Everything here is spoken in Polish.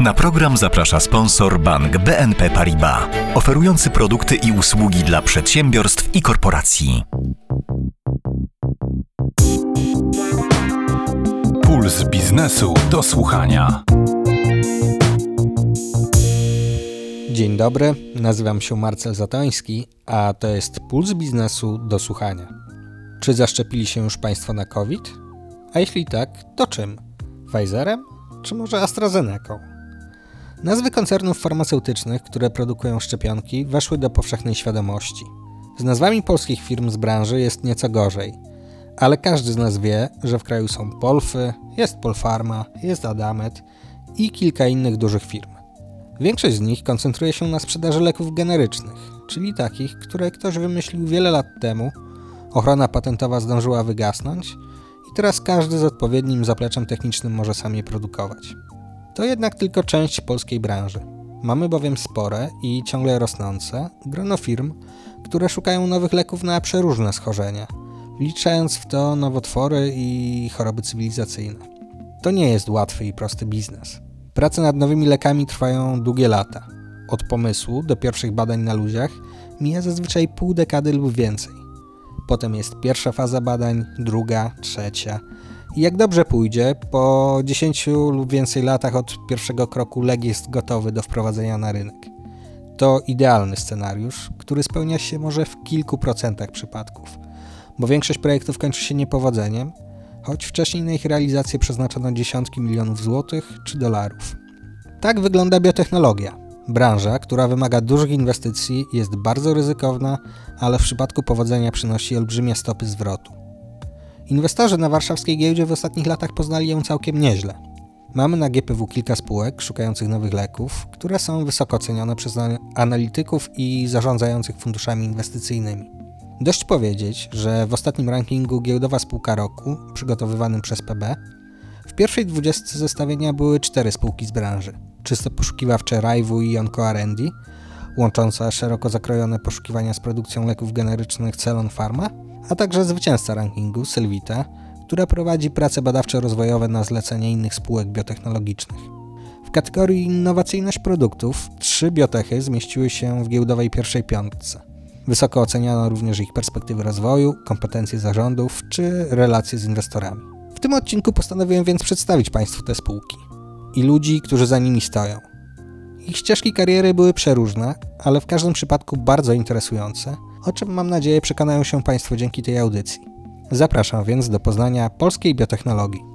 Na program zaprasza sponsor bank BNP Paribas, oferujący produkty i usługi dla przedsiębiorstw i korporacji. Puls biznesu do słuchania. Dzień dobry, nazywam się Marcel Zatoński, a to jest Puls Biznesu do słuchania. Czy zaszczepili się już Państwo na COVID? A jeśli tak, to czym? Pfizerem? Czy może AstraZeneką? Nazwy koncernów farmaceutycznych, które produkują szczepionki, weszły do powszechnej świadomości. Z nazwami polskich firm z branży jest nieco gorzej, ale każdy z nas wie, że w kraju są Polfy, jest Polfarma, jest Adamet i kilka innych dużych firm. Większość z nich koncentruje się na sprzedaży leków generycznych, czyli takich, które ktoś wymyślił wiele lat temu, ochrona patentowa zdążyła wygasnąć i teraz każdy z odpowiednim zapleczem technicznym może sam je produkować. To jednak tylko część polskiej branży. Mamy bowiem spore i ciągle rosnące grono firm, które szukają nowych leków na przeróżne schorzenia, wliczając w to nowotwory i choroby cywilizacyjne. To nie jest łatwy i prosty biznes. Prace nad nowymi lekami trwają długie lata. Od pomysłu do pierwszych badań na ludziach mija zazwyczaj pół dekady lub więcej. Potem jest pierwsza faza badań, druga, trzecia. I jak dobrze pójdzie, po 10 lub więcej latach od pierwszego kroku lek jest gotowy do wprowadzenia na rynek. To idealny scenariusz, który spełnia się może w kilku procentach przypadków, bo większość projektów kończy się niepowodzeniem, choć wcześniej na ich realizację przeznaczono dziesiątki milionów złotych czy dolarów. Tak wygląda biotechnologia. Branża, która wymaga dużych inwestycji, jest bardzo ryzykowna, ale w przypadku powodzenia przynosi olbrzymie stopy zwrotu. Inwestorzy na warszawskiej giełdzie w ostatnich latach poznali ją całkiem nieźle. Mamy na GPW kilka spółek szukających nowych leków, które są wysoko cenione przez analityków i zarządzających funduszami inwestycyjnymi. Dość powiedzieć, że w ostatnim rankingu Giełdowa Spółka Roku, przygotowywanym przez PB, w pierwszej dwudziestce zestawienia były cztery spółki z branży. Czysto poszukiwawcze Raivu i Onco R&D, łączące szeroko zakrojone poszukiwania z produkcją leków generycznych Celon Pharma, a także zwycięzca rankingu Sylvita, która prowadzi prace badawczo-rozwojowe na zlecenie innych spółek biotechnologicznych. W kategorii innowacyjność produktów trzy biotechy zmieściły się w giełdowej pierwszej piątce. Wysoko oceniano również ich perspektywy rozwoju, kompetencje zarządów czy relacje z inwestorami. W tym odcinku postanowiłem więc przedstawić Państwu te spółki i ludzi, którzy za nimi stoją. Ich ścieżki kariery były przeróżne, ale w każdym przypadku bardzo interesujące, o czym mam nadzieję przekonają się Państwo dzięki tej audycji. Zapraszam więc do poznania polskiej biotechnologii.